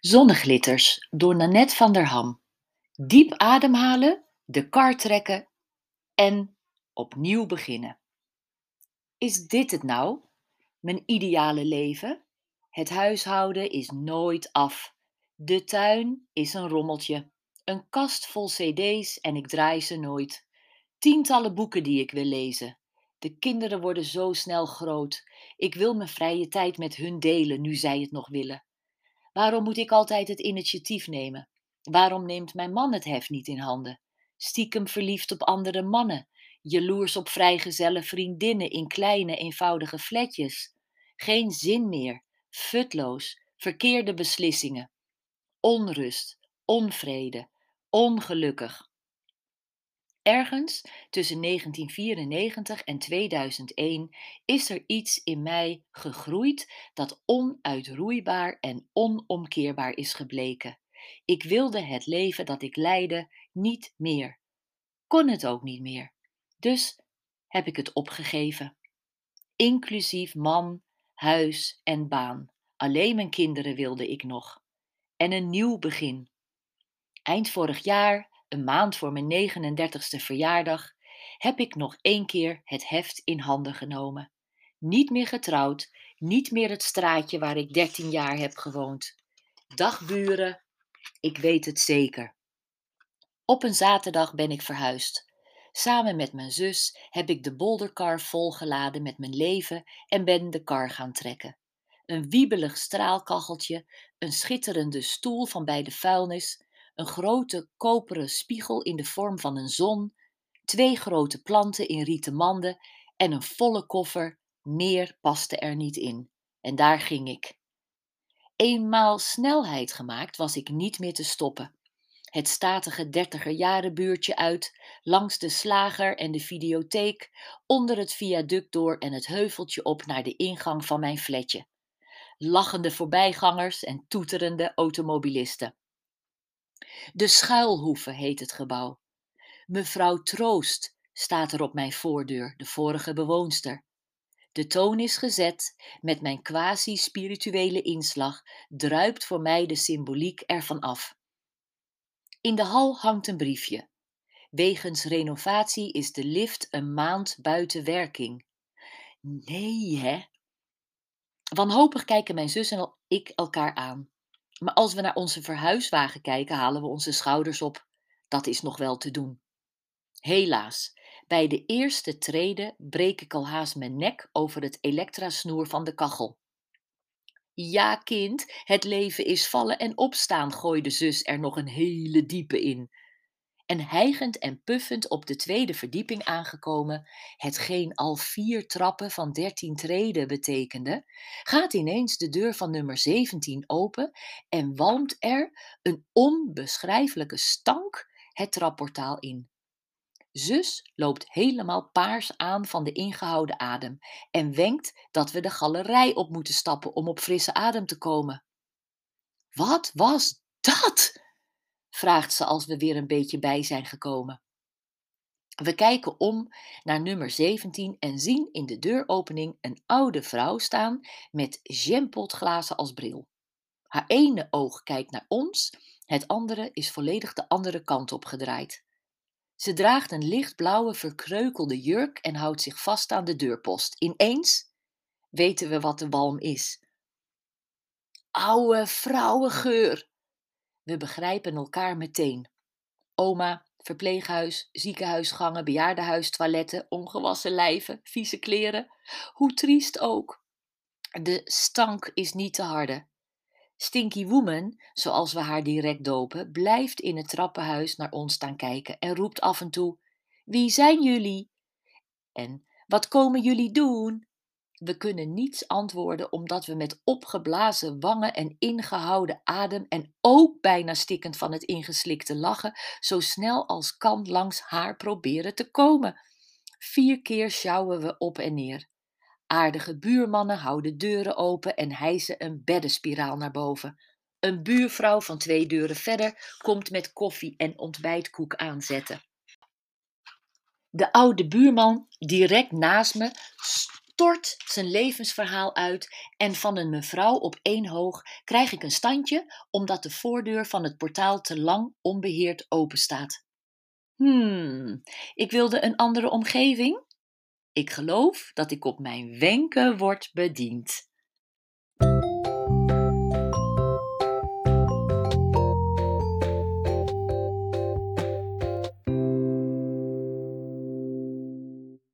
Zonneglitters door Nanette van der Ham. Diep ademhalen, de kar trekken en opnieuw beginnen. Is dit het nou? Mijn ideale leven? Het huishouden is nooit af. De tuin is een rommeltje. Een kast vol cd's en ik draai ze nooit. Tientallen boeken die ik wil lezen. De kinderen worden zo snel groot. Ik wil mijn vrije tijd met hun delen, nu zij het nog willen. Waarom moet ik altijd het initiatief nemen? Waarom neemt mijn man het heft niet in handen? Stiekem verliefd op andere mannen, jaloers op vrijgezelle vriendinnen in kleine, eenvoudige fletjes. Geen zin meer, futloos, verkeerde beslissingen. Onrust, onvrede, ongelukkig. Ergens tussen 1994 en 2001 is er iets in mij gegroeid dat onuitroeibaar en onomkeerbaar is gebleken. Ik wilde het leven dat ik leidde niet meer. Kon het ook niet meer. Dus heb ik het opgegeven. Inclusief man, huis en baan. Alleen mijn kinderen wilde ik nog. En een nieuw begin. Eind vorig jaar een maand voor mijn 39ste verjaardag, heb ik nog één keer het heft in handen genomen. Niet meer getrouwd, niet meer het straatje waar ik 13 jaar heb gewoond. Dag buren, ik weet het zeker. Op een zaterdag ben ik verhuisd. Samen met mijn zus heb ik de bolderkar volgeladen met mijn leven en ben de kar gaan trekken. Een wiebelig straalkacheltje, een schitterende stoel van bij de vuilnis, een grote koperen spiegel in de vorm van een zon, twee grote planten in rieten manden en een volle koffer. Meer paste er niet in. En daar ging ik. Eenmaal snelheid gemaakt was ik niet meer te stoppen. Het statige dertiger jaren buurtje uit, langs de slager en de videotheek, onder het viaduct door en het heuveltje op naar de ingang van mijn flatje. Lachende voorbijgangers en toeterende automobilisten. De Schuilhoeve heet het gebouw. Mevrouw Troost staat er op mijn voordeur, de vorige bewoonster. De toon is gezet, met mijn quasi-spirituele inslag druipt voor mij de symboliek ervan af. In de hal hangt een briefje. Wegens renovatie is de lift een maand buiten werking. Nee, hè? Wanhopig kijken mijn zus en ik elkaar aan. Maar als we naar onze verhuiswagen kijken, halen we onze schouders op. Dat is nog wel te doen. Helaas, bij de eerste treden breek ik al haast mijn nek over het elektrasnoer van de kachel. Ja, kind, het leven is vallen en opstaan, gooide zus er nog een hele diepe in en hijgend en puffend op de tweede verdieping aangekomen, hetgeen al vier trappen van dertien treden betekende, gaat ineens de deur van nummer 17 open en walmt er een onbeschrijfelijke stank het trapportaal in. Zus loopt helemaal paars aan van de ingehouden adem en wenkt dat we de galerij op moeten stappen om op frisse adem te komen. Wat was dat? Vraagt ze als we weer een beetje bij zijn gekomen. We kijken om naar nummer 17 en zien in de deuropening een oude vrouw staan met jampotglazen als bril. Haar ene oog kijkt naar ons, het andere is volledig de andere kant op gedraaid. Ze draagt een lichtblauwe verkreukelde jurk en houdt zich vast aan de deurpost. Ineens weten we wat de walm is. Oude vrouwengeur, we begrijpen elkaar meteen. Oma, verpleeghuis, ziekenhuisgangen, bejaardenhuis, toiletten, ongewassen lijven, vieze kleren. Hoe triest ook. De stank is niet te harde. Stinky Woman, zoals we haar direct dopen, blijft in het trappenhuis naar ons staan kijken en roept af en toe: Wie zijn jullie? En wat komen jullie doen? We kunnen niets antwoorden omdat we met opgeblazen wangen en ingehouden adem en ook bijna stikkend van het ingeslikte lachen zo snel als kan langs haar proberen te komen. Vier keer sjouwen we op en neer. Aardige buurmannen houden deuren open en hijsen een beddenspiraal naar boven. Een buurvrouw van twee deuren verder komt met koffie en ontbijtkoek aanzetten. De oude buurman direct naast me stort zijn levensverhaal uit en van een mevrouw op één hoog krijg ik een standje omdat de voordeur van het portaal te lang onbeheerd openstaat. Hmm, ik wilde een andere omgeving? Ik geloof dat ik op mijn wenken word bediend.